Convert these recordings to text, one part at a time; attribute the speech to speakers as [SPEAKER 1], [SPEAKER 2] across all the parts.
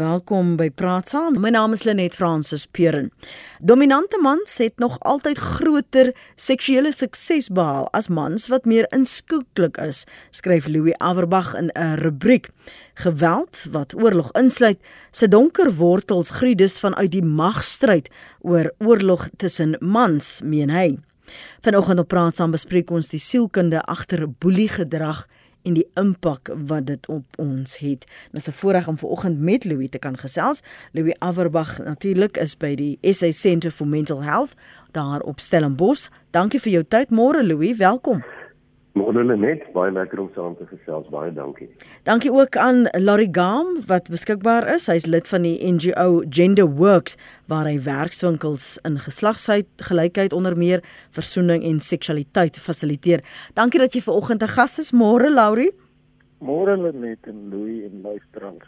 [SPEAKER 1] Welkom by Praat Saam. My naam is Lenet Fransis Peren. Dominante mans het nog altyd groter seksuele sukses behaal as mans wat meer inskouklik is, skryf Louis Averbag in 'n rubriek. Geweld wat oorlog insluit, se donker wortels groei dus vanuit die magstryd oor oorlog tussen mans, meen hy. Vanoggend op Praat Saam bespreek ons die sielkunde agter boeliegedrag en die impak wat dit op ons het. Dit is 'n voorreg om vanoggend met Louis te kan gesels. Louis Averbag natuurlik is by die SA Centre for Mental Health daar op Stellenbosch. Dankie vir jou tyd môre Louis, welkom.
[SPEAKER 2] Môre net baie lekker om saam te gesels. Baie dankie.
[SPEAKER 1] Dankie ook aan Larry Gam wat beskikbaar is. Hy's lid van die NGO Gender Works waar hy werkswinkels in geslagsgelykheid onder meer versoening en seksualiteit fasiliteer. Dankie dat jy ver oggend 'n gas is. Môre Larry.
[SPEAKER 3] Môre net en Louis en luisterers.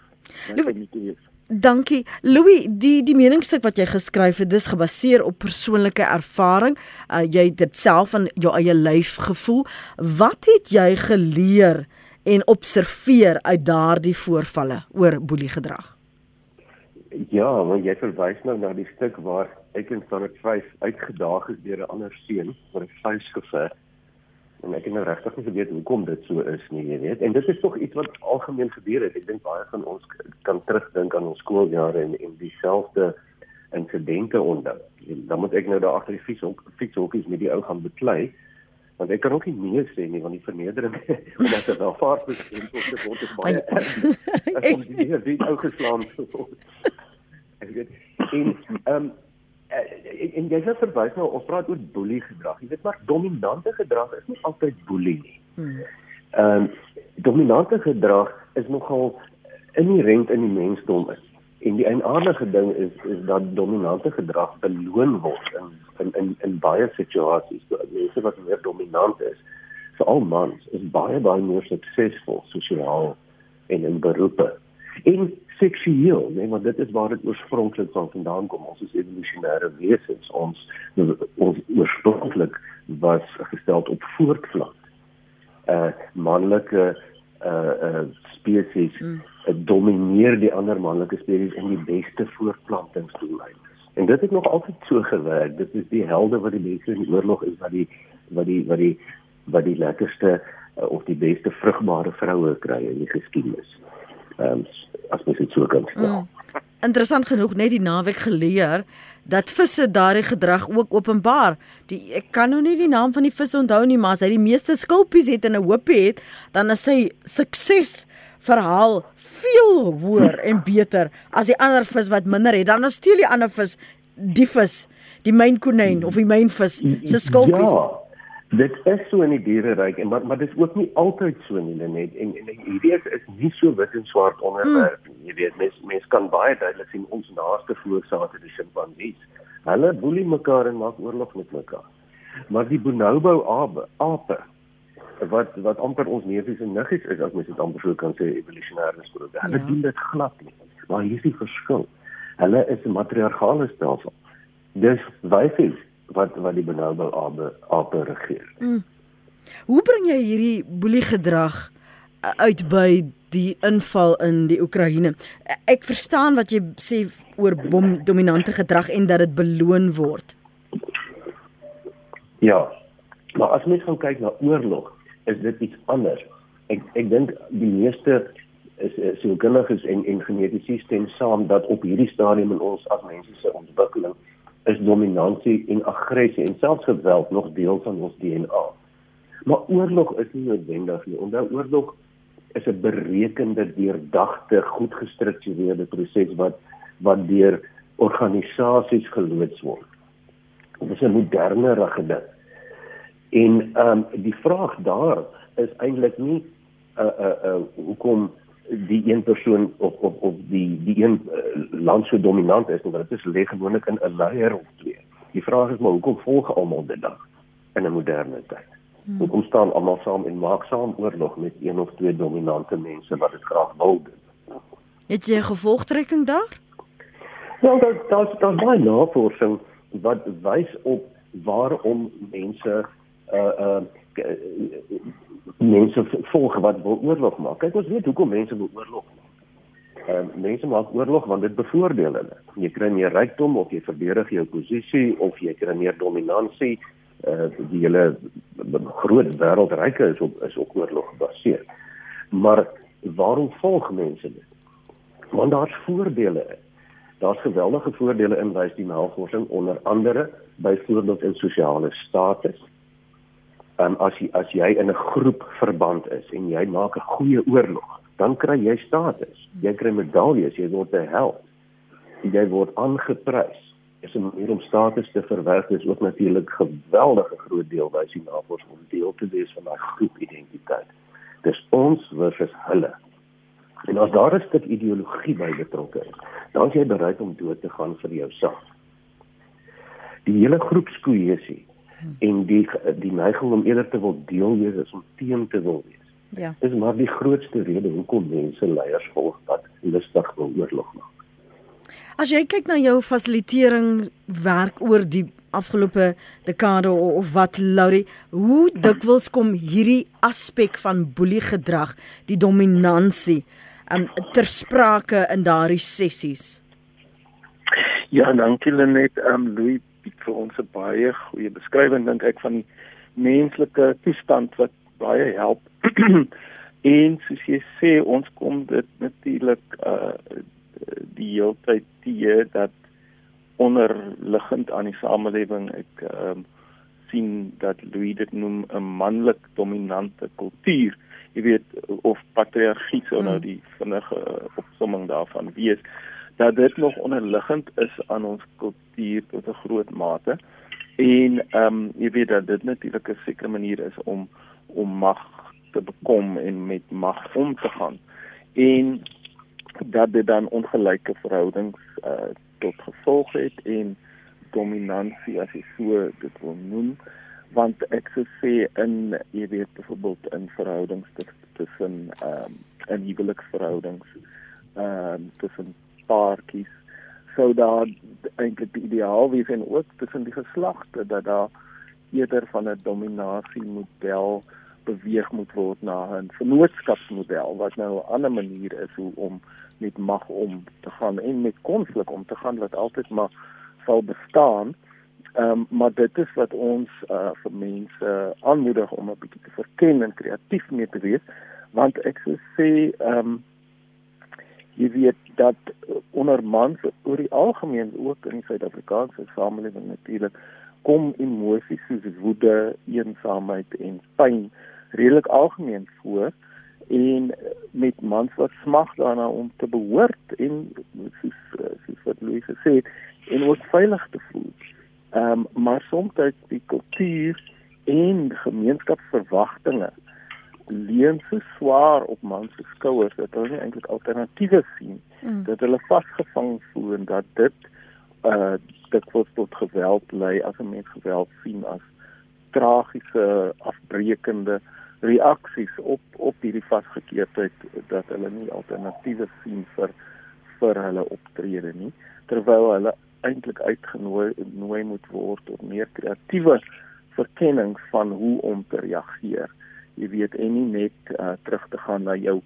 [SPEAKER 1] Lekker om te wees. Dankie. Louis, die die meningsstuk wat jy geskryf het, dis gebaseer op persoonlike ervaring. Uh, jy het dit self in jou eie lyf gevoel. Wat het jy geleer en observeer uit daardie voorvalle oor boeliegedrag?
[SPEAKER 2] Ja, want jy verwys nou na die stuk waar ek in standaard 5 uitgedaag is deur 'n ander seun vir 'n vuisgeveg en ek het nou regtig nie geweet hoekom dit so is nie, jy weet. En dit is tog iets wat algemeen gebeur het. Ek dink baie van ons kan terugdink aan ons skooljare en en dieselfde insidente onthou. Dan moet ek nou daar agter die fietshok fietshokkies met die ou gaan beklei. Want ek kan ook nie nee sê nie want die vernedering omdat dit wel vaart beskryf of dit word is baie erg. Ek kom weer die ou geslaan. Ek weet en ehm um, uh, en jy het verwys nou ons praat oor boelie gedrag. Jy weet maar dominante gedrag is nie altyd boelie nie. Hmm. Ehm um, dominante gedrag is nogal inherent in die mensdom is. En die eienaardige ding is is dat dominante gedrag beloon word in in in, in baie situasies. So mense wat meer dominant is, veral mans, is baie baie meer suksesvol sosiaal en in beroepe. En seksueel, nee, want dit is waar dit oorspronklik van vandaan kom. Ons is evolusionêre wesens. Ons ons oorspronklik was gestel op voortvlak. Uh manlike uh uh spesies mm. uh, domineer die ander manlike spesies in die beste voortplantingsdoeleindes. En dit het nog altyd so gewerk. Dit is die helde wat die mense in die oorlog is wat die wat die wat die wat die lekkerste uh, of die beste vrugbare vroue kry in die geskiedenis. Ehm um, as mens dit so kan stel. Mm.
[SPEAKER 1] Interessant genoeg net die naweek geleer dat visse daardie gedrag ook openbaar. Die ek kan nou nie die naam van die vis onthou nie, maar as hy die meeste skulpies het en 'n hoopie het, dan is sy sukses verhaal veel hoër en beter as die ander vis wat minder het. Dan steel die ander vis die vis, die mynkonyn of die mynvis se skulpies.
[SPEAKER 2] Ja. Dit is so in die diereryk en maar maar dit is ook nie altyd so nie net en en hierdie is, is nie so wit en swart onderwerp nie. Mm. Jy weet mens mens kan baie duidelik sien ons naaste voorsaate die simpansees. Hulle boelie mekaar en maak oorlog met mekaar. Maar die bonobo ape, ape wat wat amper ons neefies en niggies is as mens dit amper so kan sê evolusionêr gesproke. Hulle ja. doen dit glad nie. Maar hier is die verskil. Hulle is 'n matriargale stelsel. Dis wyfies wat wat die bonobo ape ape regeer. Mm.
[SPEAKER 1] Hoe bring jy hierdie boelie gedrag uh, uit by die inval in die Oekraïne? Ek verstaan wat jy sê oor bom dominante gedrag en dat dit beloon word.
[SPEAKER 2] Ja. Maar as mens gaan kyk na oorlog, is dit iets anders. Ek ek dink die meeste is is en en geneties stem saam dat op hierdie stadium in ons as mense se ontwikkeling is dominansie en aggressie en selfs geweld nog deel van ons DNA. Maar oorlog is nie noodwendig nie. Onthou oorlog is 'n berekende, deurdagte, goed gestruktureerde proses wat wat deur organisasies geloods word. Dit is 'n moderne ding. En ehm um, die vraag daar is eintlik nie uh, uh, uh, hoekom die een persoon of of of die die een uh, land so dominant is want dit is lê gewoonlik in 'n leier of twee. Die vraag is maar hoekom volg almal dit dan in 'n moderne tyd? Hmm. Hoekom staan almal saam en maak saam oorlog met een of twee dominante mense wat dit graag wil doen?
[SPEAKER 1] Het jy gevolgtrekking daar?
[SPEAKER 2] Ja, daar daar daar baie navorsing wat wys op waarom mense uh uh mense volg wat wil oorlog maak. Kyk ons weet hoekom mense wil oorlog maak. uh, mense maak oorlog want dit bevoordeel hulle. Jy kry meer rykdom of jy verbeter jou posisie of jy kry meer dominansie. Uh, die hele groot wêreldryke is op is op oorlog gebaseer. Maar waarom volg mense dit? Want daar's voordele. Daar's geweldige voordele in wys die navorsing onder andere byvoorbeeld in sosiale status. En as jy as jy in 'n groep verband is en jy maak 'n goeie oorlog, dan kry jy status. Jy kry medaljes, jy word 'n held. Jy word aangeprys. Is 'n manier om status te verwerf is ook natuurlik geweldige groot deel wys die navorsing om deel te wees van 'n groepidentiteit. Dis ons versus hulle. En as daar 'n stuk ideologie by betrokke is, dan is jy bereid om dood te gaan vir jou saak. Die hele groepskoesie en die die neiging om eerder te wil deel wees as om teen te wil wees.
[SPEAKER 1] Ja.
[SPEAKER 2] Dis maar die grootste rede hoekom mense leiers volg wat lustig wil oorlog maak.
[SPEAKER 1] As jy kyk na jou fasilitering werk oor die afgelope dekade of wat Laurie, hoe dikwels kom hierdie aspek van boelie gedrag, die dominansie, um, ter sprake in daardie sessies?
[SPEAKER 3] Ja, dankie Lenet. Ehm um, Louis bied vir ons 'n baie goeie beskrywing dink ek van die menslike toestand wat baie help. en soos jy sê, ons kom dit natuurlik uh die hele tyd teë dat onderliggend aan die samelewing ek ehm um, sien dat Louis dit noem 'n manlik dominante kultuur jy weet of patriargie sou nou hmm. die vinnige opsomming daarvan wees dat dit nog onderliggend is aan ons kultuur tot 'n groot mate. En ehm um, jy weet dat dit natuurlik 'n sekere manier is om om mag te bekom en met mag om te gaan. En dat dit dan ongelyke verhoudings uh, tot gevolg het en dominansie as jy so dit wil noem. Want ek sou sê in jy weet byvoorbeeld in verhoudings tussen ehm um, in huweliksverhoudings ehm um, tussen paartjies sou daar eintlik die ideaal wees en ook tussen die geslagte dat daar eerder van 'n dominasie model beweeg moet word na 'n vennootskapsmodel wat nou 'n ander manier is hoe om met mag om te gaan en met konflik om te gaan wat altyd maar sal bestaan. Ehm um, maar dit is wat ons uh, vir mense aanmoedig om 'n bietjie te verken en kreatief mee te wees want ek sou sê ehm um, jy weet dat onder mans oor die algemeen ook in Suid-Afrikaanse samelewing natuurlik kom emosies soos woede, eensaamheid en pyn redelik algemeen voor en met mans wat smag daarna om te behoort en soos soos wat Louis gesê het en ook veilig te voel. Ehm um, maar soms die kultuur en gemeenskapsverwagtinge leun so swaar op mans se skouers dat hulle eintlik alternatiewe sien mm. dat hulle vasgevang voel en dat dit uh dit word tot geweld lei as 'n mens geweld sien as tragiese afbreekende reaksies op op hierdie vasgekeerdheid dat hulle nie alternatiewe sien vir vir hulle optrede nie terwyl hulle eintlik uitgenooi nooi moet word tot meer kreatiewe verkenning van hoe om te reageer. Jy weet en nie net uh, terug te gaan na jou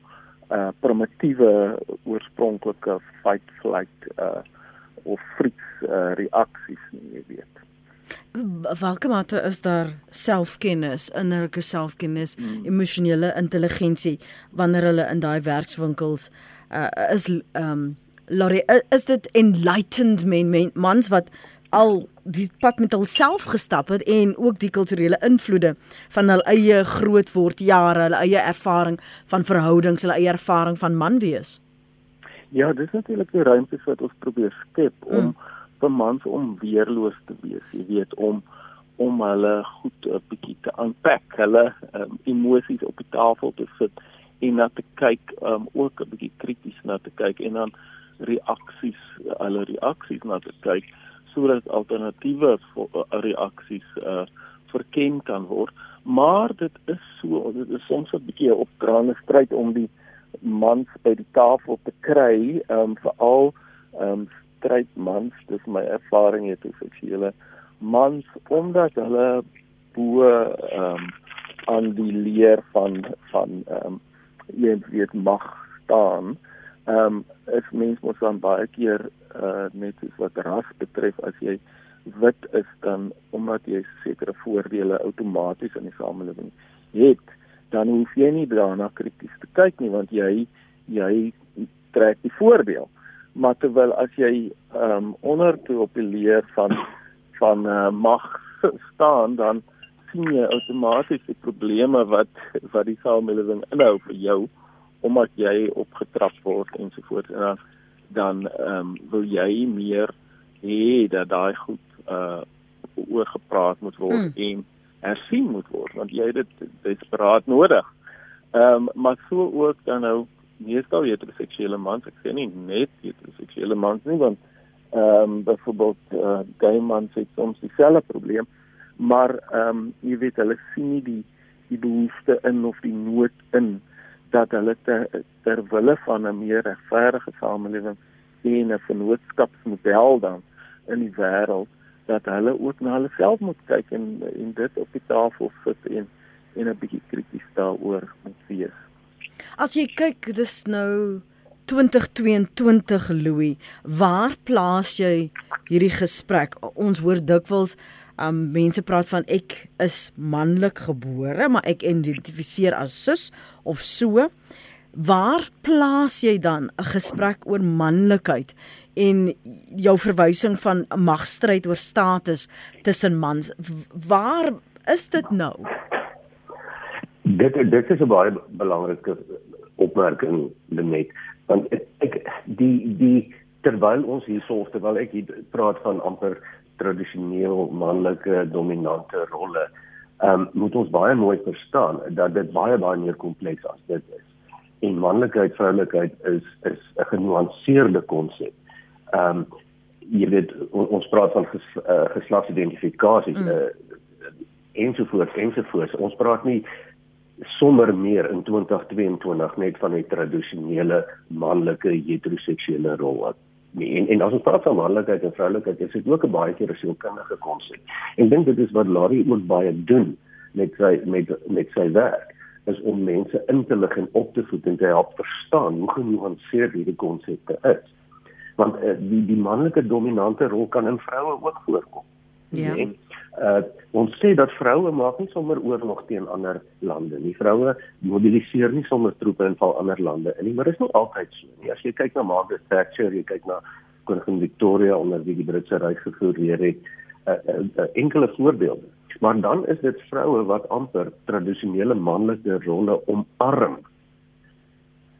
[SPEAKER 3] uh primitiewe oorspronklike fight flight uh of freeze uh, reaksies nie, jy weet.
[SPEAKER 1] Welke mate is daar selfkennis, innerlike selfkennis, hmm. emosionele intelligensie wanneer hulle in daai werkswinkels uh is um Lorry, is dit enlightened men, men mans wat al die pad met hulself gestap het en ook die kulturele invloede van hul eie groot word jare, hulle eie ervaring van verhoudings, hulle eie ervaring van man wees.
[SPEAKER 3] Ja, dis natuurlik die ruimtes wat ons probeer skep om mm. vir mans om weerloos te wees, jy weet om om hulle goed 'n bietjie te unpack, hulle um, emosies op die tafel te sit en na te kyk, um, ook 'n bietjie krities na te kyk en dan reaksies hulle reaksies na te kyk sodat alternatiewe eh, reaksies uh, verken kan word. Maar dit is so dit is soms 'n bietjie 'n opdraande stryd om die mans by die tafel te kry um, veral um, stryd mans dis my ervaring het oor seksuele mans omdat hulle bo um, aan die leer van van um, jy weet mag staan. Ehm um, is mens mos dan baie keer uh net soos wat ras betref as jy wit is dan omdat jy sekere voordele outomaties in die samelewing het, dan hoef jy nie daarna krities te kyk nie want jy jy trek die voordeel. Maar terwyl as jy ehm um, onder toe op die leer van van uh, mag staan dan sien jy outomaties die probleme wat wat die samelewing inhou vir jou omdat jy opgetrap word ensovoorts en dan dan ehm um, wil jy meer hê dat daai goed uh oorgepraat moet word mm. en hersien moet word want jy het dit desperaat nodig. Ehm um, maar so ook dan nou meestal heteroseksuele mans, ek sê nie net heteroseksuele mans nie want ehm um, byvoorbeeld uh, gay mans het soms dieselfde probleem maar ehm um, jy weet hulle sien nie die die behoefte in of die nood in dat hulle ter, ter wille van 'n meer regverdige samelewing en 'n vennootskapsmodel dan in die wêreld dat hulle ook na hulle self moet kyk en en dit op die tafel sit en en 'n bietjie krities daaroor moet wees.
[SPEAKER 1] As jy kyk, dis nou 2022 Louis, waar plaas jy hierdie gesprek? Ons hoor dikwels um mense praat van ek is manlik gebore, maar ek identifiseer as sus of so. Waar plaas jy dan 'n gesprek oor manlikheid en jou verwysing van magstryd oor status tussen mans? Waar is dit nou?
[SPEAKER 2] Dit dit is 'n baie belangrike opmerking net want ek die die terwyl ons hierso terwyl ek hier praat van amper tradisioneel manlike dominante rolle ehm um, moet ons baie mooi verstaan dat dit baie baie meer kompleks as dit is. En manlikheid vroulikheid is is 'n genuanceerde konsep ehm um, jy weet ons praat van ges, uh, geslagsidentifikasie mm. uh, ensovoorts ensovoorts ons praat nie sommer meer in 2022 net van die tradisionele manlike heteroseksuele rol wat nie en en as ons praat van manlikheid en vroulikheid is dit ook 'n baie keer 'n sielkundige konsep. En dink dit is wat Larry ook baie doen met sy met met sy werk is om mense in te lig en op te voed en te help verstaan hoe genuanceerd hierdie konsepte is. Want uh, die die manlike dominante rol kan in vroue ook voorkom.
[SPEAKER 1] Ja. Nee?
[SPEAKER 2] Uh ons sê dat vroue maak nie sommer oorlog teen ander lande nie. Vroue mobiliseer nie sommer troepe in val ander lande nie, maar dit is nie altyd so nie. As jy kyk na Margaret Thatcher, jy kyk na koningin Victoria onder wie die Britse ryk gefureer het, uh, uh, uh, enkele voorbeelde. Maar dan is dit vroue wat amper tradisionele manlike rolle omarm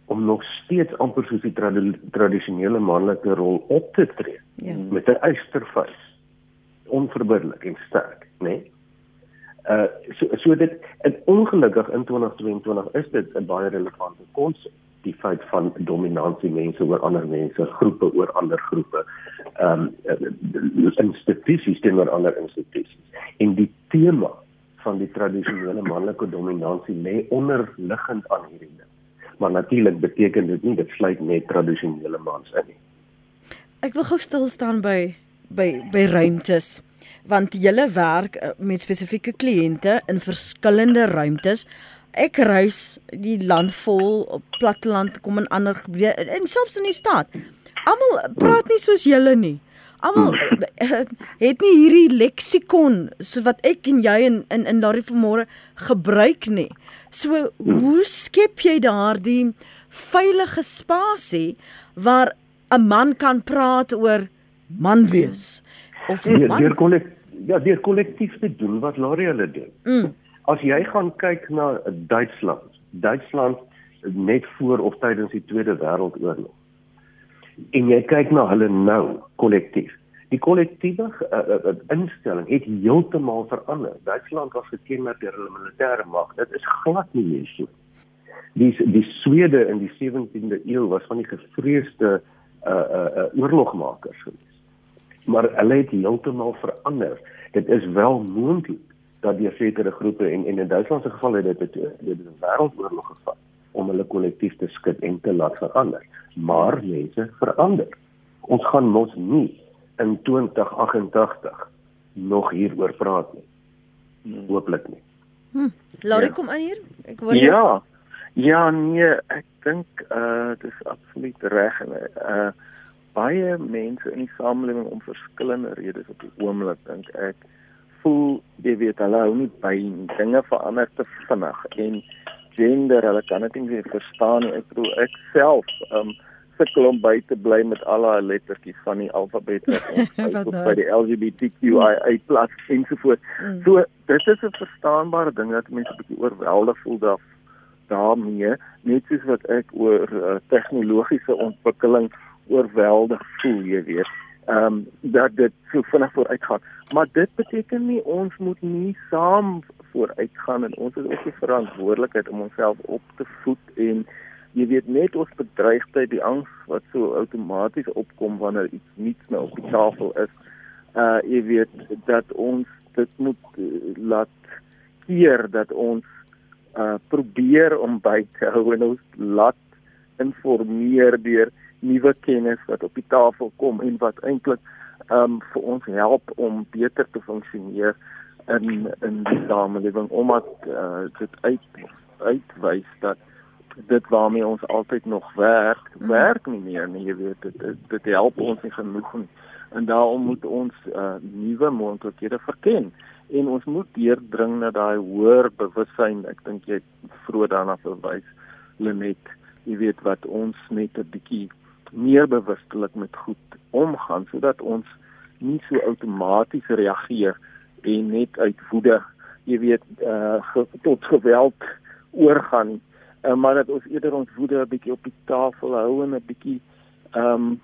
[SPEAKER 2] om nog steeds amper soos die trad tradisionele manlike rol op te tree ja. met 'n eystervuis onverbiddelik en sterk, né? Nee? Uh so so dit en ongelukkig in 2022 is dit 'n baie relevante konsep die feit van dominansie mense oor ander mense, groepe oor ander groepe. Ehm um, institusies teenoor ander institusies. En die tema van die tradisionele manlike dominansie lê onderliggend aan hierdie ding. Maar natuurlik beteken dit nie dit sluit net tradisionele mans in nie.
[SPEAKER 1] Ek wil gou stil staan by by by ruimtes want julle werk eh, met spesifieke kliënte in verskillende ruimtes. Ek reis die land vol op platteland kom in ander en selfs in die stad. Almal praat nie soos julle nie. Almal eh, het nie hierdie leksikon so wat ek en jy in in in daardie vanmôre gebruik nie. So hoe skep jy daardie veilige spasie waar 'n man kan praat oor man wees
[SPEAKER 2] of deur, man deur kollek ja deur kollektief te doen wat Larry hulle doen. Mm. As jy gaan kyk na Duitsland, Duitsland net voor of tydens die Tweede Wêreldoorlog. En jy kyk na hulle nou kollektief. Die kollektiewe uh, uh, instelling het heeltemal verander. Duitsland was gekenmerk deur hulle militêre mag. Dit is glad nie meer so. Die die Swede in die 17de eeu was van die gevreesde uh uh, uh oorlogmakers geweest maar hulle het heeltemal verander. Dit is wel moontlik dat die sekere groepe en, en in Duitsland se geval het dit dit het 'n wêreldoorlog gevat om hulle kollektief te skud en te laat verander. Maar mense verander. Ons gaan mos nie in 2088 nog hieroor praat nie. Hooplik nie.
[SPEAKER 1] Hm. Laurie ja. kom aan hier.
[SPEAKER 3] Ek hoor Ja. Ja, nee, ek dink uh dis absoluut reg en uh baie mense in die samelewing om verskillende redes op die oomblik dink ek voel jy weet hulle hou nie by nie. Dinge verander te vinnig en gender, hulle kan dit nie verstaan nie. Ek bedoel ek self um sukkel om by te bly met al daai lettertjies van die alfabet wat by die LGBTQIA+ ensovoorts. Mm. So dit is 'n verstaanbare ding dat mense 'n bietjie oorweldig voel daar daarmee, net soos wat ek oor uh, tegnologiese ontwikkeling oorweldig voel, jy weet. Ehm um, dat dit so vinnig vooruit gaan. Maar dit beteken nie ons moet nie saam vooruit gaan en ons het ook die verantwoordelikheid om onsself op te voed en jy weet net ons bedreigtheid die angs wat so outomaties opkom wanneer iets nuuts nou op die tafel is uh jy weet dat ons dit moet uh, laat keer dat ons uh probeer om by te hou en ons laat informeer deur nuwe kennis wat op die tafel kom en wat eintlik um vir ons help om beter te funksioneer in in die samelewing omdat uh, dit uit uitwys dat dit waarmee ons altyd nog werk, mm. werk nie meer nie, jy weet dit dit, dit help ons nie genoeg nie. En daarom moet ons uh, nuwe moontlikhede verken en ons moet deurdring na daai hoër bewussyn. Ek dink jy vroeg daarna verwys Lenet, jy weet wat ons net 'n bietjie meer bewustelik met goed omgaan sodat ons nie so outomaties reageer en net uit woede, jy weet, uh, ge, tot geweld oorgaan uh, maar dat ons eerder ons woede 'n bietjie op die tafel hou en 'n bietjie ehm um,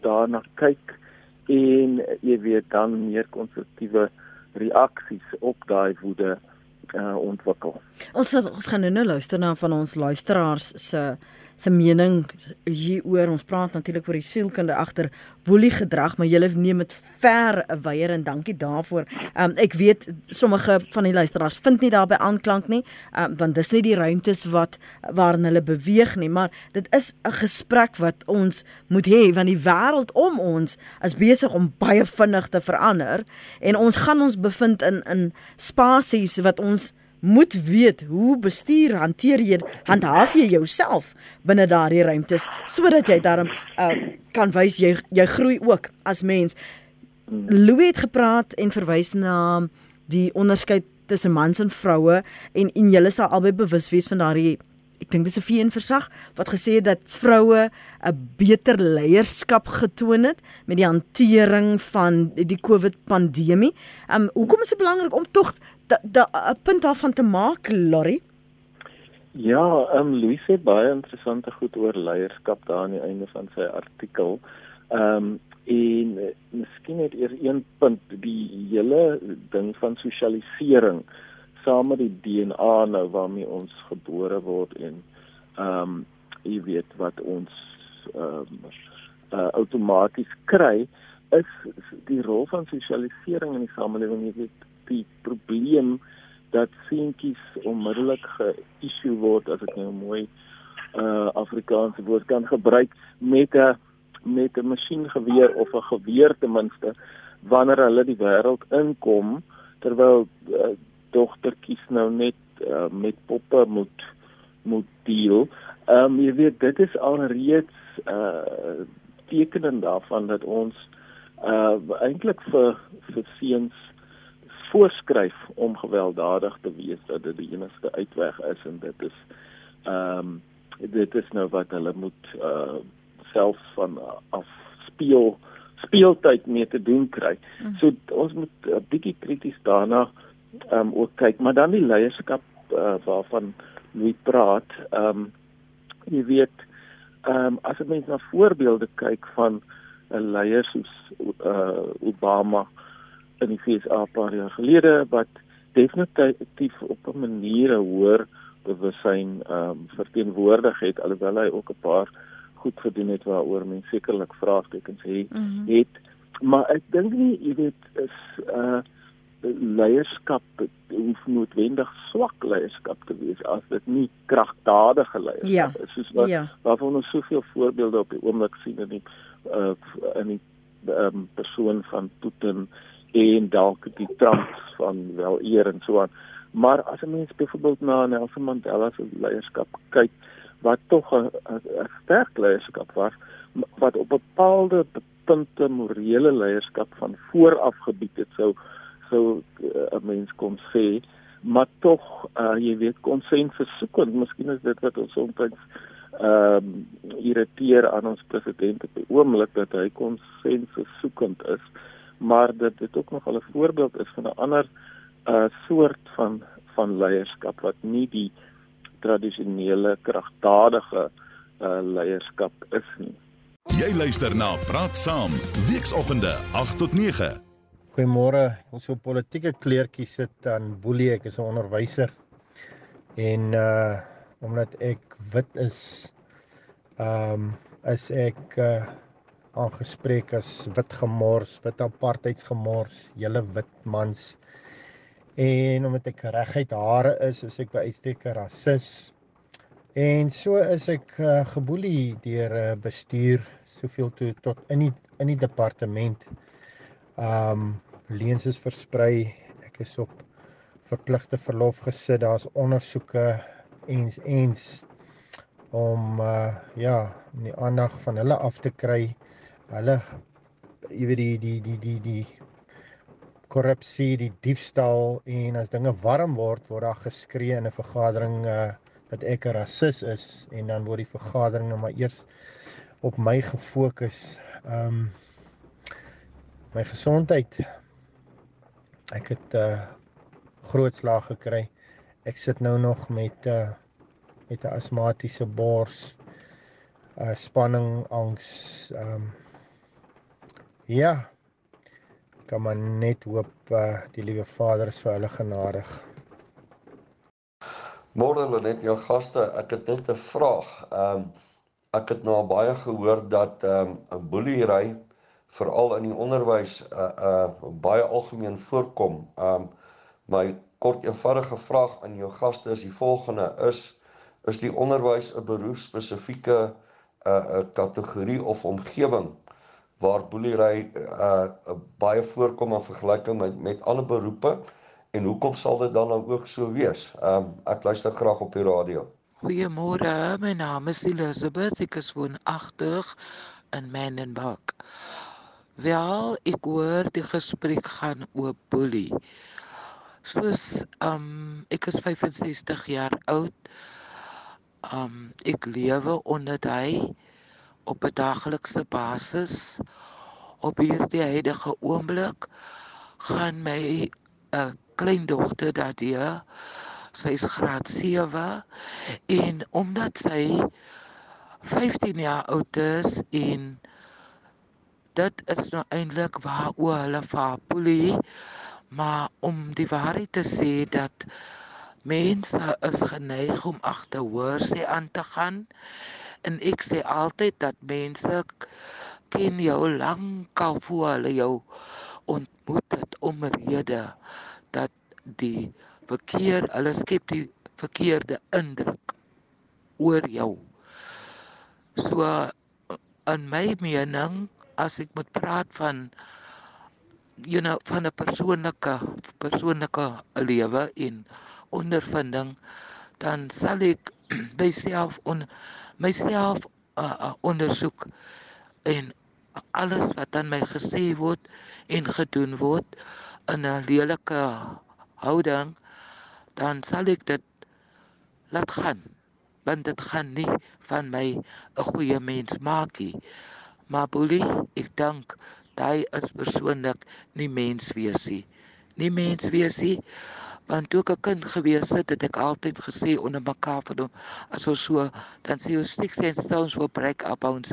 [SPEAKER 3] daarna kyk en jy weet dan meer konstruktiewe reaksies op daai woede uh, ontwikkel.
[SPEAKER 1] Ons ons gaan nou luister na van ons luisteraars se se mening hieroor. Ons praat natuurlik oor die sielkunde agter woelie gedrag, maar julle neem dit ver weier en dankie daarvoor. Um, ek weet sommige van die luisteraars vind nie daarbey aanklank nie, um, want dis nie die ruimtes wat waarin hulle beweeg nie, maar dit is 'n gesprek wat ons moet hê want die wêreld om ons is besig om baie vinnig te verander en ons gaan ons bevind in in spasies wat ons moet weet hoe bestuur hanteer jy handhaaf jy jouself binne daardie ruimtes sodat jy daarom uh, kan wys jy jy groei ook as mens. Louis het gepraat en verwys na die onderskeid tussen mans en vroue en en julle sal albei bewus wees van daardie ek dink dis 'n VN versag wat gesê het dat vroue 'n beter leierskap getoon het met die hantering van die COVID pandemie. Um hoekom is dit belangrik om tog 'n punt daarvan te maak, Lori?
[SPEAKER 3] Ja, ehm um, Louise het baie interessante goed oor leierskap daar aan die einde van sy artikel. Ehm um, en uh, miskien net eers een punt die hele ding van sosialisering saam met die DNA nou waarmee ons gebore word en ehm um, jy weet wat ons ehm um, uh, outomaties kry is die rol van sosialisering in die samelewing jy weet die probleem dat seentjies onmiddellik ge-issue word as ek nou mooi uh Afrikaanse woord kan gebruik met 'n met 'n masjiengeweer of 'n geweer ten minste wanneer hulle die wêreld inkom terwyl uh, dogtertjies nou net uh, met poppe moet moet deel. Ehm um, jy weet dit is alreeds uh tekenend daarvan dat ons uh eintlik vir vir seuns voorskryf om gewelddadig te wees dat dit die enigste uitweg is en dit is ehm um, dit is nou wat hulle moet uh self van uh, af speel speeltyd mee te doen kry. Mm. So ons moet 'n uh, bietjie krities daarna ehm um, ook kyk, maar dan die leierskap uh, waarvan Louis praat, ehm um, jy weet ehm um, as jy mens na voorbeelde kyk van 'n leier soos uh Obama in die FSA 'n paar jaar gelede wat definitief op 'n manier 'n hoër bewussyn ehm um, verteenwoordig het alhoewel hy ook 'n paar goed gedoen het waaroor mense sekerlik vraagtekens het, mm -hmm. het maar ek dink nie jy weet is uh leierskap hoef noodwendig swak leierskap te wees as dit nie kragtadige leierskap ja. is soos wat ja. waarvan ons soveel voorbeelde op die oomblik sien in die uh, in die um, persoon van Putin en dalk die Trump van wel eer en so aan. Maar as 'n mens byvoorbeeld na Nelson Mandela se leierskap kyk, wat tog 'n sterk leierskap was wat op bepaalde punte morele leierskap van vooraf gebied het sou sou eh, 'n mens kon sê maar tog uh, jy weet konsensus soek en miskien is dit wat ons soms ehm um, irriteer aan ons president op die oomblik dat hy konsensus soekend is maar dat dit ook nog 'n voorbeeld is van 'n ander uh soort van van leierskap wat nie die tradisionele kragtadige uh leierskap is nie.
[SPEAKER 4] Jy luister na Praat Saam, weekoggende 8 tot 9.
[SPEAKER 5] Goeiemôre. Ons so politieke kleertjie sit aan Boelie. Ek is 'n onderwyser. En uh omdat ek wit is, ehm um, is ek uh aangespreek as wit gemors, wit apartheidsgemors, julle wit mans. En omdat ek reguit hare is, is ek by uitstek rasis. En so is ek uh, geboelie deur 'n uh, bestuur soveel toe tot in die in die departement. Um leens is versprei. Ek is op verpligte verlof gesit. Daar's ondersoeke ens ens om uh ja, die aandag van hulle af te kry. Hulle jy weet die die die die die korrupsie, die diefstal en as dinge warm word, word daar geskree in 'n vergadering uh dat ek 'n rasis is en dan word die vergadering nou maar eers op my gefokus. Ehm um, my gesondheid. Ek het 'n uh, groot slag gekry. Ek sit nou nog met 'n uh, met 'n asmatiese bors, 'n uh, spanning, angs. Ehm um, ja. Kan maar net hoop uh, die liewe Vader is vir hulle genadig.
[SPEAKER 6] Môre hulle net jou gaste, ek het net 'n vraag. Ehm um, ek het nou baie gehoor dat ehm um, 'n boelery veral in die onderwys 'n uh, uh, baie algemeen voorkom. Ehm um, my kort eenvoudige vraag aan jou gaste is die volgende: is is die onderwys 'n beroepspesifieke 'n uh, kategorie of omgewing waar boelery uh, uh, baie voorkom in vergelyking met met ander beroepe? En hoekom sal dit dan nou ook so wees? Ehm um, ek luister graag op die radio.
[SPEAKER 7] Goeiemôre, my naam is Elizabeth. Ek is woonagtig in Menenberg. Wel, ek hoor die gesprek gaan oor boelie. Soos ehm um, ek is 65 jaar oud. Ehm um, ek lewe onder hy op 'n daaglikse basis. Op hierdie huidige oomblik gaan my 'n kleindogter Dadia. Sy is graad 7 en omdat sy 15 jaar oud is en dit is nou eintlik waar o hulle vir Polie maar om die waarheid te sê dat mense is geneig om agterhoor sê aan te gaan en ek sê altyd dat mense ken jou lank al voor hulle jou ontmoet het om rede dat die verkeer hulle skep die verkeerde indruk oor jou. So in my mening as ek moet praat van you know van 'n persoonlike persoonlike lewe en ondervinding dan sal ek myself on myself uh, uh, ondersoek en alles wat aan my gesê word en gedoen word in 'n lelike houding, dan sal ek dit laat gaan. Want dit gaan nie van my 'n goeie mens maak nie. Maar boelie, ek dink daai is persoonlik nie mens wees nie. Nie mens wees nie. Want toe ek 'n kind gewees het, het ek altyd gesê onder mekaar van as ons so dan sê ons sticks and stones will break our bones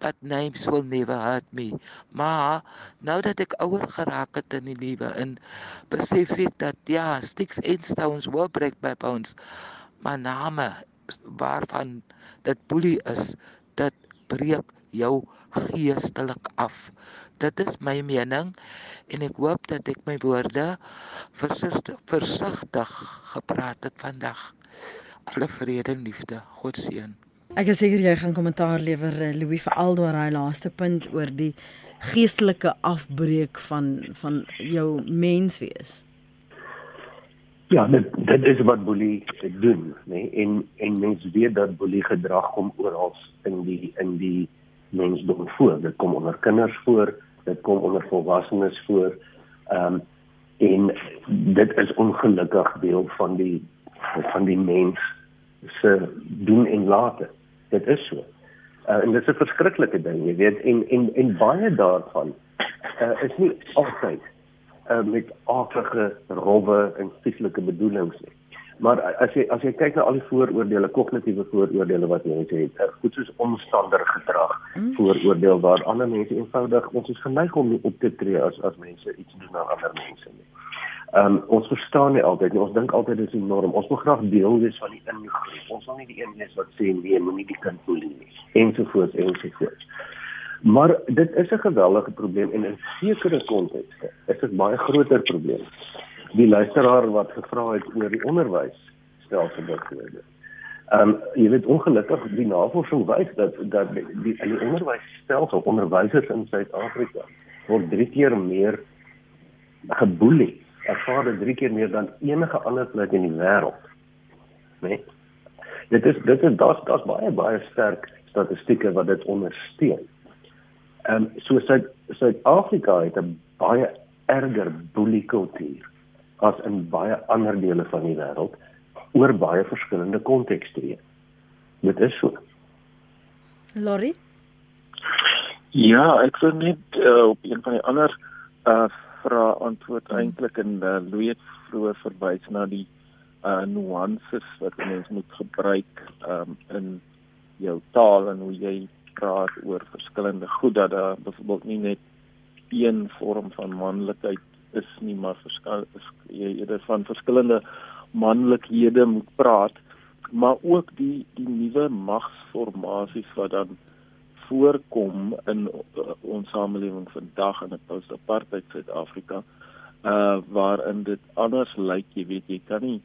[SPEAKER 7] but names will never hurt me. Maar nou dat ek ouer geraak het in die lewe en besef ek dat ja, sticks and stones will break my bones. Maar name waarvan dit boelie is, dit breek jou geestelik af. Dit is my mening en ek hoop dat ek my woorde versigtig gepraat het vandag. Alle vrede en liefde. God seën.
[SPEAKER 1] Ek is seker jy gaan kommentaar lewer eh, Louis vir aldoor hy laaste punt oor die geestelike afbreek van van jou menswees.
[SPEAKER 2] Ja, dit dit is wat boelie doen, nê? Nee? En en mense weet dat boelie gedrag kom oral in die in die mensdom voor. Dit kom onder kinders voor, dit kom onder volwassenes voor. Ehm um, en dit is ongelukkig deel van die van die mens se doen en late. Dit is so. Uh, en dit is 'n verskriklike ding, jy weet, en en en baie daarvan uh, is nie altyd uh, met aardige rowwe en spesifieke bedoelings nie. Maar as jy as jy kyk na al die vooroordeele, kognitiewe vooroordeele wat mense het, uh, goed soos omstander gedrag, hmm. vooroordeel waar ander mense eenvoudig ons is geneig om nie op te tree as as mense iets doen aan ander mense nie. Ehm um, ons verstaan nie altyd nie. Ons dink altyd dis die norm. Ons wil graag deel wees van die ingroep. Ons wil nie die een wees wat sê nee, moenie die kind boelie nie. Ensovoorts ensovoorts. Maar dit is 'n geweldige probleem en in sekere kontekste is dit baie groter probleem. Die luisteraar wat gevra het oor die onderwys stelsel byvoorbeeld. Ehm um, jy weet ongelukkig die navorsing wys dat dat die, die, die onderwysstelsel onderwysers in Suid-Afrika word drie keer meer geboelie. Ervaar dit drie keer meer dan enige ander plek in die wêreld. Nee. Dit is dit is daar's daar's baie baie sterk statistieke wat dit ondersteun. Ehm um, so Suid-Afrika het 'n baie erger boeliekultuur as in baie ander dele van die wêreld oor baie verskillende kontekste. Dit is so.
[SPEAKER 1] Lori?
[SPEAKER 3] Ja, ek sou net uh, op een van die ander uh vra antwoord hmm. eintlik en uh, Louis het vroeër verwys na die uh nuances wat mens moet gebruik um in jou taal en hoe jy praat oor verskillende goed dat daar byvoorbeeld nie net een vorm van manlikheid is nie maar verskil jy eerder van verskillende manlikhede moet praat maar ook die die nuwe magsformasies wat dan voorkom in uh, ons samelewing vandag in 'n post-apartheid Suid-Afrika uh waarin dit anders lyk jy weet jy kan nie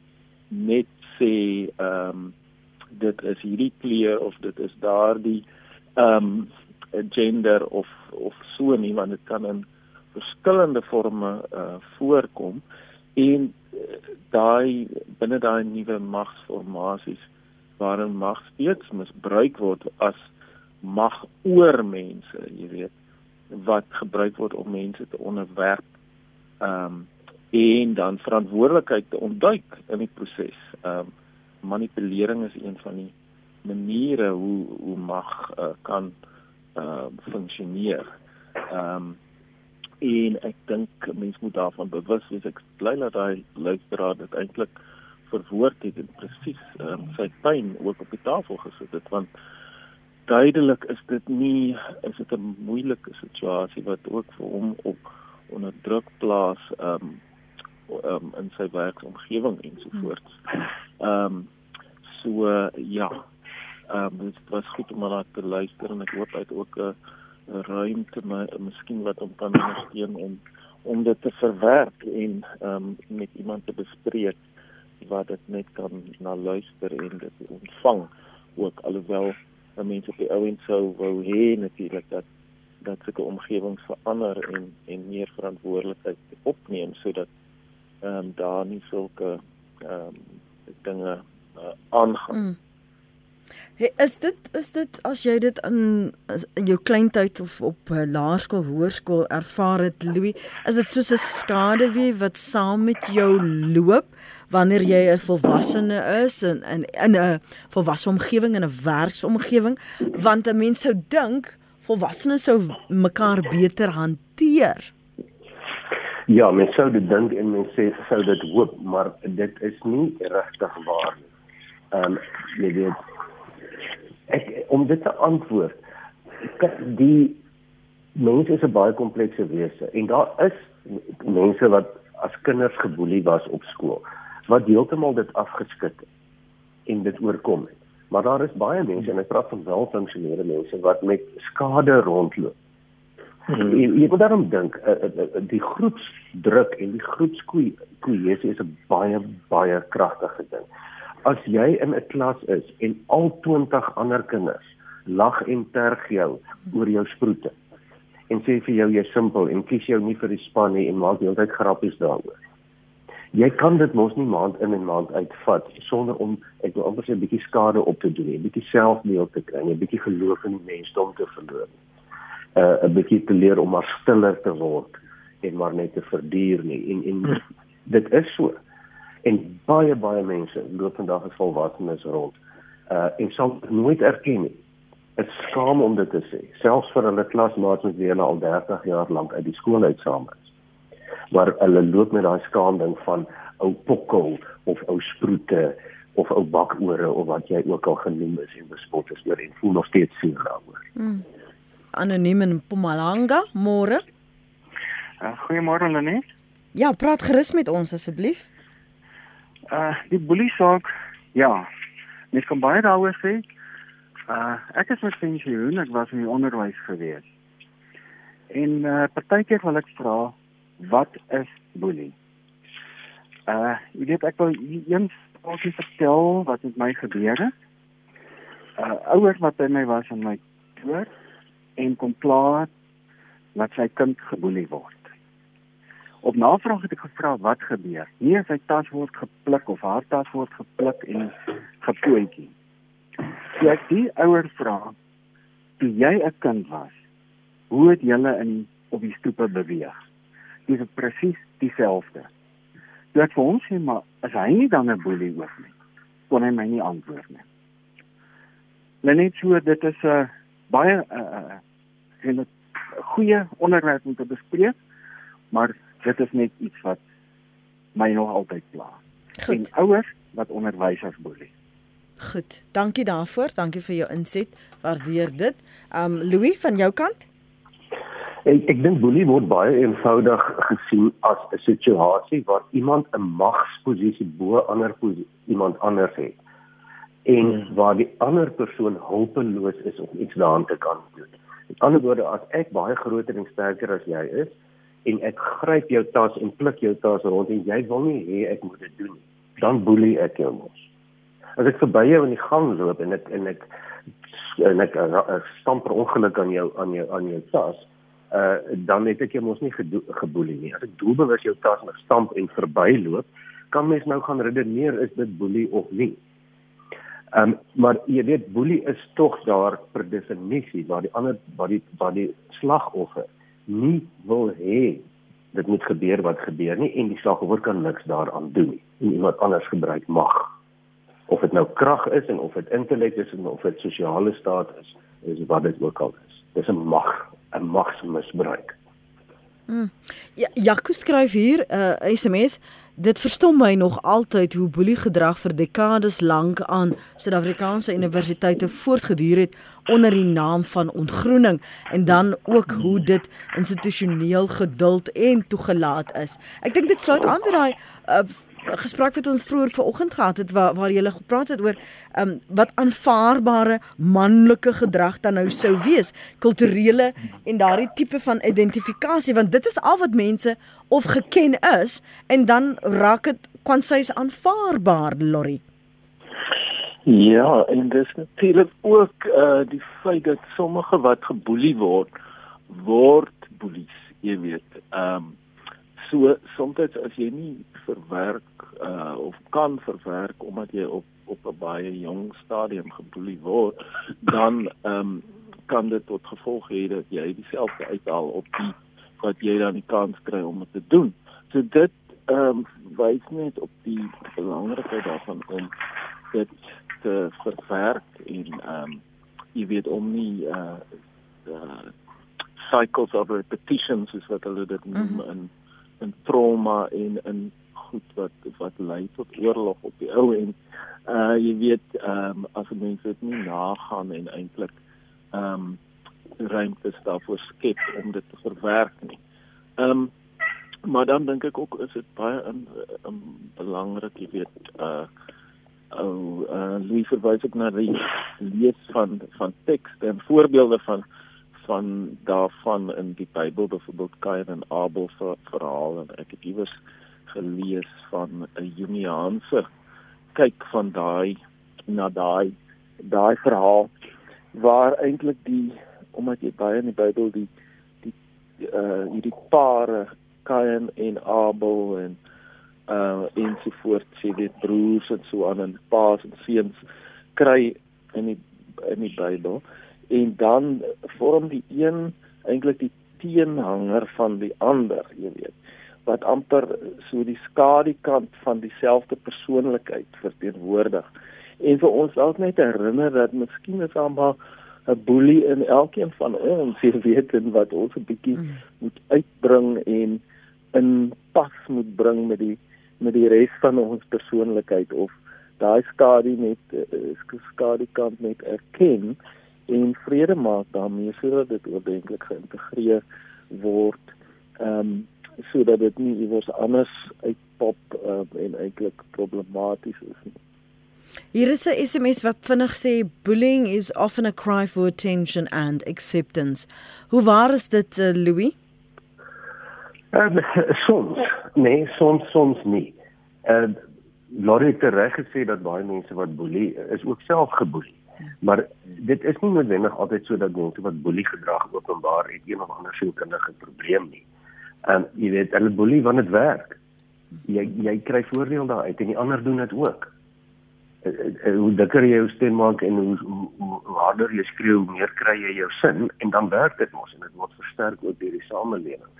[SPEAKER 3] net sê ehm um, dit is hierdie kleur of dit is daardie ehm um, gender of of so nie want dit kan in verskillende forme uh voorkom en uh, daai binne daai nuwe magsformasies waarin mag steeds misbruik word as mag oor mense, jy weet, wat gebruik word om mense te onderwerp ehm um, en dan verantwoordelikheid te ontduik in die proses. Ehm um, manipulering is een van die maniere hoe hoe mag uh, kan uh funksioneer. Ehm um, en ek dink mense moet daarvan bewus wees. Ek bly dat hy luisteraar dit eintlik verwoord het en presies um, sy pyn ook op die tafel gesit het want duidelik is dit nie is dit 'n moeilike situasie wat ook vir hom op onder druk plaas um, um, in sy werksomgewing ensovoorts. Um, so uh, ja, um, dit was goed om na te luister en ek hoop hy het ook 'n ruimte maar miskien wat om kan ondersteun om om dit te verwerk en ehm um, met iemand te bespreek wat dit net kan na luister en dit ontvang ook alhoewel mense op die ouend sou wou hê natuurlik dat dat sulke omgewings verander en en meer verantwoordelikheid opneem sodat ehm um, daar nie sulke ehm um, dinge uh, aangaan. Mm.
[SPEAKER 1] Hey, is dit is dit as jy dit in, in jou kleintyd of op uh, laerskool, hoërskool ervaar het Louis, is dit soos 'n skaduwee wat saam met jou loop wanneer jy 'n volwassene is in in in 'n volwasse omgewing en 'n werksomgewing want 'n mens sou dink volwassenes sou mekaar beter hanteer.
[SPEAKER 2] Ja, mens sou dit dink en mens sê sou dit hoop, maar dit is nie regtig waar nie. Ehm um, jy weet ek om dit te antwoord die mense is 'n baie komplekse wese en daar is mense wat as kinders geboelie was op skool wat heeltemal dit afgeskit het en dit oorkom het. Maar daar is baie mense en ek praat van welfunksionele mense wat met skade rondloop. Hmm. jy, jy moet daarom dink uh, uh, uh, die groepsdruk en die groepskoesie is 'n baie baie kragtige ding as jy in 'n klas is en al 20 ander kinders lag en terg jou oor jou sproete en sê vir jou jy's simpel en kies jou nie vir die span nie en maak heeltyd grappies daaroor. jy kan dit mos nie maand in en maand uitvat sonder om ek wil amper sê 'n bietjie skade op te doen, 'n bietjie selfbeeld te kry, 'n bietjie geloof in die mensdom te verloor. Uh 'n bietjie te leer om maar stiller te word en maar net te verduur nie. En en hmm. dit is so. En baie baie mense loop vandag as volwassenes rond. Uh en sal nooit erken nie. Dit skaam om dit te sê, selfs vir hulle klasmaats wat weer al 30 jaar lank uit die skool uitsaam is maar hulle loop met daai skaamding van ou pokkel of ou sproete of ou bakore of wat jy ook al genoem is en bespot is oor en voel nog steeds seer daaroor. Hmm.
[SPEAKER 1] Anoniem in Mpumalanga, môre.
[SPEAKER 8] Uh, Goeiemôre Lenet.
[SPEAKER 1] Ja, praat gerus met ons asseblief.
[SPEAKER 8] Uh die boelie saak, ja. Mens kan baie daaroor sê. Uh ek is met pensioen, ek was in die onderwys gewees. En uh partykeer wil ek vra wat is boelie? Uh, jy weet ek wil eens ookie vertel wat met my gebeur het. Uh ouers wat by my was in my dood en kom klaar dat sy kind geboelie word. Op navraag het ek gevra wat gebeur. Nie sy tas word gepluk of haar tas word gepluk en gepootjie. So ek die ouer vra, toe jy 'n kind was, hoe het julle in op die stoepe beweeg? dis presies dieselfde. Toe ek vir hom sê maar as hy nie dan 'n boelie hoef nie, kon hy my nie antwoord nie. Net so dit is 'n uh, baie 'n uh, uh, goeie onderwerp om te bespreek, maar dit is net iets wat my nog altyd pla. En ouers wat onderwys as boelie.
[SPEAKER 1] Goed, dankie daarvoor. Dankie vir jou inset. Waardeer dit. Um Louis van jou kant?
[SPEAKER 2] Ek ek dink boelie word baie eenvoudig gesien as 'n situasie waar iemand 'n magsposisie bo ander iemand anders het en waar die ander persoon hulpeloos is om iets daaraan te kan doen. Met ander woorde, as ek baie groter en sterker as jy is en ek gryp jou tas en pluk jou tas rond en jy wil nie hê ek moet dit doen nie, dan boelie ek jou mos. As ek verby jou in die gang loop en ek en ek en ek, ek, ek stamp per ongeluk aan jou aan jou aan jou tas uh dan het ek jou mos nie geboelie nie. As ek doelbewus jou tas met stamp en verbyloop, kan mens nou gaan redeneer is dit boelie of nie. Um, maar jy weet boelie is tog daar per definisie waar die ander waar die waar die slagoffer nie wil hê dit moet gebeur wat gebeur nie en die slagoffer kan niks daaraan doen nie. En iemand anders gebruik mag. Of dit nou krag is en of dit intellek is en of dit sosiale staat is, is wat dit ook al is. Dis 'n mag 'n magsmisbruik.
[SPEAKER 1] Hmm. Ja, Jaco skryf hier 'n uh, SMS. Dit verstom my nog altyd hoe boelie gedrag vir dekades lank aan Suid-Afrikaanse universiteite voortgeduur het onder die naam van ontgroening en dan ook hoe dit institusioneel geduld en toegelaat is. Ek dink dit sluit aan by daai uh, gesprek wat ons vroeër vanoggend gehad het waar waar jy gele gepraat het oor um, wat aanvaarbare manlike gedrag dan nou sou wees, kulturele en daardie tipe van identifikasie want dit is al wat mense of geken is en dan raak dit kwansies aanvaarbaar, Lori.
[SPEAKER 3] Ja, en dis natuurlik ook uh die feit dat sommige wat geboelie word word boelies, jy weet. Ehm um, so soms as jy nie verwerk uh of kan verwerk omdat jy op op 'n baie jong stadium geboelie word, dan ehm um, kan dit tot gevolg hê dat jy dieselfde uithaal op die wat jy dan die kans kry om dit te doen. So dit ehm um, wys net op die belangrikheid daarvan om dit te verwerk en ehm um, jy weet om nie uh, uh cycles of repetitions is wat hulle dit noem mm -hmm. in in trauma en in goed wat wat lei tot oorlog op die ou en uh jy weet ehm um, as mense dit nie nagaan en eintlik ehm um, ruimte daarvoor skep om dit te verwerk nie. Ehm um, maar dan dink ek ook is dit baie in, in belangrik jy weet uh ou uh Louis verwys ook na die lees van van tekste en voorbeelde van van daarvan in die Bybel byvoorbeeld Kain en Abel se verhaal. En ek het iewers gelees van 'n Jungiaanse kyk van daai na daai daai verhaal waar eintlik die omdat jy baie in die Bybel die die uh hierdie pare Kain en Abel en uh ensovoorts sê dit broers en so aan en paas en seuns kry in die in die Bybel en dan vorm die een eintlik die teenhanger van die ander, jy weet, wat amper so die skadukant van dieselfde persoonlikheid verteenwoordig. En vir ons dalk net herinner dat miskien is almal 'n boelie in elkeen van ons, jy weet, en wat ons 'n bietjie mm. moet uitbring en in pas moet bring met die met die res van ons persoonlikheid of daai skadu net uh, skadukant net erken en vrede maak daarmee sodat dit oordenklik geïntegreer word ehm um, sodat dit nie iewers anders uitpop uh, en eintlik problematies is nie.
[SPEAKER 1] Hier is 'n SMS wat vinnig sê bullying is often a cry for attention and acceptance. Hoe waar is dit uh, Louis?
[SPEAKER 2] Um, soms, nee, soms soms nie. Uh Laurie het reg gesê dat baie mense wat boelie is ook self geboelie. Maar dit is nie noodwendig altyd so dat mense wat boelie gedrag openbaar het een of ander sielkundige probleem nie. Ehm um, jy weet hulle boelie wanneer dit werk. Jy jy kry voordeel daaruit en die ander doen dit ook. Uh, uh, hoe dikker jy jou stem maak en hoe, hoe, hoe harder jy skreeu, hoe meer kry jy jou sin en dan werk dit mos en dit word versterk ook deur die samelewing.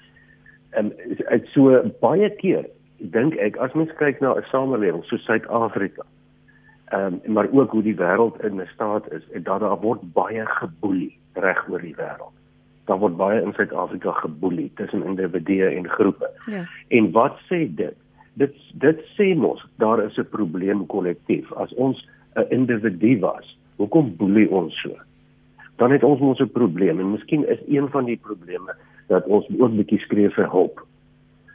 [SPEAKER 2] En dit so baie keer dink ek as mens kyk na 'n samelewing so Suid-Afrika ehm um, maar ook hoe die wêreld in 'n staat is en dat daar word baie geboelie reg oor die wêreld. Daar word baie in Suid-Afrika geboelie tussen individue en groepe. Ja. En wat sê dit? Dit dit sê mos daar is 'n probleem kollektief. As ons 'n individu was, hoekom boelie ons so? Dan het ons mos 'n probleem en miskien is een van die probleme dat ons ook bietjie skree vir hulp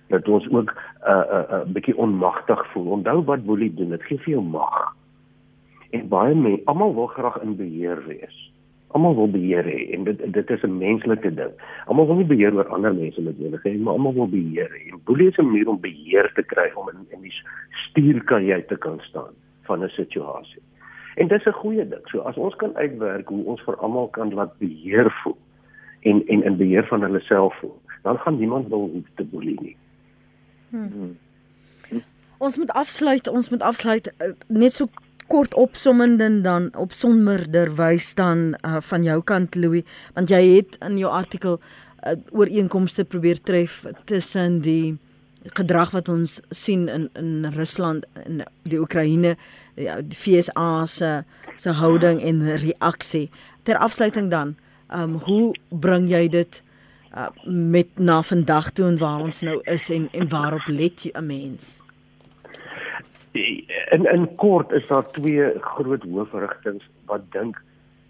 [SPEAKER 2] dat ons ook 'n uh, 'n uh, 'n uh, bietjie onmagtig voel. Onthou wat boelie doen, dit gee vir jou mag en baie mense almal wil graag in beheer wees. Almal wil beheer hê en dit dit is 'n menslike ding. Almal wil nie beheer oor ander mense met enige hê, maar almal wil beheer hê. En boelie is 'n manier om beheer te kry om in in die stuurkajuit te kan staan van 'n situasie. En dis 'n goeie ding. So as ons kan uitwerk hoe ons vir almal kan laat beheer voel en en in beheer van hulle self voel, dan gaan niemand wil hoef te boelie nie. Hmm.
[SPEAKER 1] Hmm. Ons moet afsluit, ons moet afsluit uh, net so kort opsommende dan op sonmerderwys dan uh, van jou kant Louis want jy het in jou artikel uh, ooreenkomste probeer tref tussen die gedrag wat ons sien in in Rusland en die Oekraïne ja die FSA se se houding en reaksie. Ter afsluiting dan um, hoe bring jy dit uh, met na vandag toe en waar ons nou is en en waarop let 'n mens
[SPEAKER 2] in in kort is daar twee groot hoofrigtinge wat dink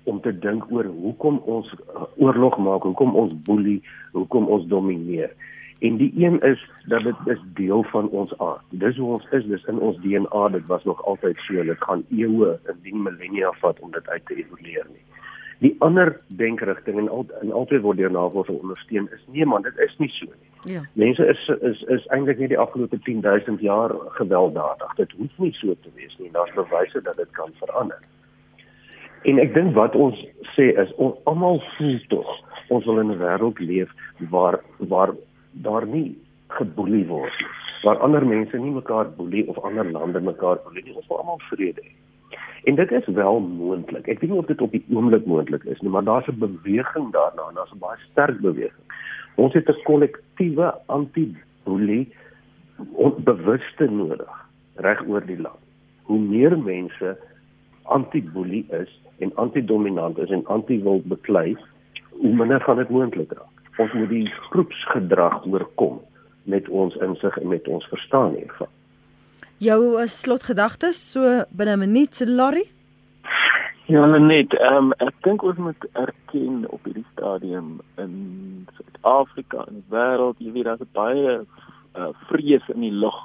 [SPEAKER 2] om te dink oor hoekom ons uh, oorlog maak, hoekom ons boelie, hoekom ons domineer. En die een is dat dit is deel van ons aard. Dis hoe ons is, dis in ons DNA, dit was nog altyd so. Dit gaan eeue, indien millennia vat om dit uit te evolueer nie. Die ander denkrigting en al en altyd word deur navorsing ondersteun is nee man, dit is nie so nie. Ja. Mense is is is eintlik nie die afgelope 10000 jaar gewelddadig. Dit hoef nie so te wees nie. Daar's bewyse dat dit kan verander. En ek dink wat ons sê is ons almal voel tog ons wil in 'n wêreld leef waar waar daar nie geboelie word nie. Waar ander mense nie mekaar boelie of ander lande mekaar boelie nie. Ons wil almal vrede hê. En dit is wel moontlik. Ek weet nie of dit op die oomblik moontlik is nie, maar daar's 'n beweging daarna, daar's 'n baie sterk beweging. Ons het 'n kollektiewe anti-boelie onbewuste nodig reg oor die land. Hoe meer mense anti-boelie is en anti-dominant is en anti-wil beklei, hoe minder gaan dit moontlik raak. Ons moet die groepsgedrag oorkom met ons insig en met ons verstaan hiervan
[SPEAKER 1] jou uh, slotgedagtes so binne 'n minuut, Larry?
[SPEAKER 3] Ja, net, ehm um, ek dink ons moet erken op hierdie stadium in Suid-Afrika en die wêreld, jy weet daar's baie uh, vrees in die lug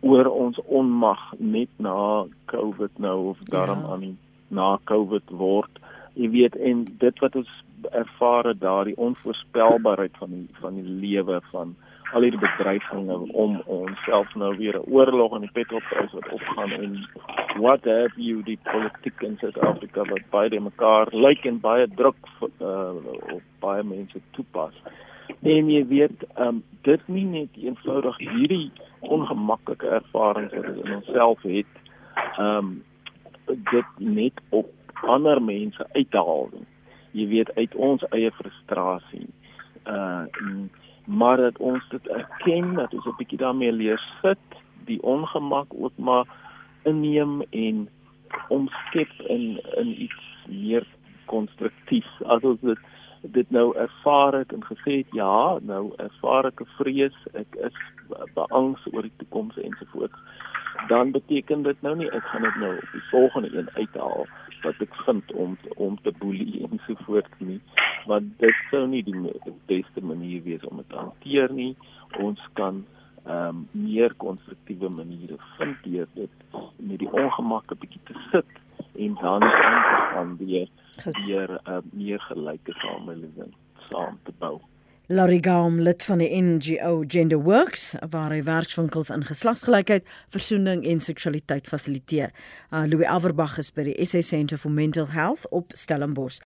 [SPEAKER 3] oor ons onmag net na COVID nou of daarom ja. aan die na COVID word. Jy weet en dit wat ons ervaar het daardie onvoorspelbaarheid van die van die lewe van al hierdie bedreigings om onsself nou weer 'n oorlog in die petrolprys wat opgaan en what have you die politiek in Suid-Afrika wat baie mekaar lyk like en baie druk uh, op baie mense toepas. En jy weet, um, dit nie net eenvoudig hierdie ongemaklike ervarings wat ons in onsself het, um, dit net op ander mense uithaal. Jy weet uit ons eie frustrasie. Uh maar dat ons dit erken dat ons 'n bietjie daarmee leer sit, die ongemak ook maar inneem en omskep in in iets meer konstruktief. As ons dit dit nou ervaar het en gesê het ja, nou ervaar ek 'n vrees, ek is beangs oor die toekoms ensovoorts, dan beteken dit nou nie ek gaan dit nou op die volgende een uithaal wat ek vind om om te boelie ensovoorts nie, want dit sou nie die, die beste manier wees om dit te hanteer nie. Ons kan ehm um, meer konstruktiewe maniere vind deur dit met die ongemak 'n bietjie te sit en dan aan te gaan weer deur 'n uh, meer gelyke samelewing saam te bou.
[SPEAKER 1] Larry Gaum lid van die NGO Gender Works waar hy werkswinkels in geslagsgelykheid, versoening en seksualiteit fasiliteer. Uh, Louis Averbag is by die SA Centre for Mental Health op Stellenbosch.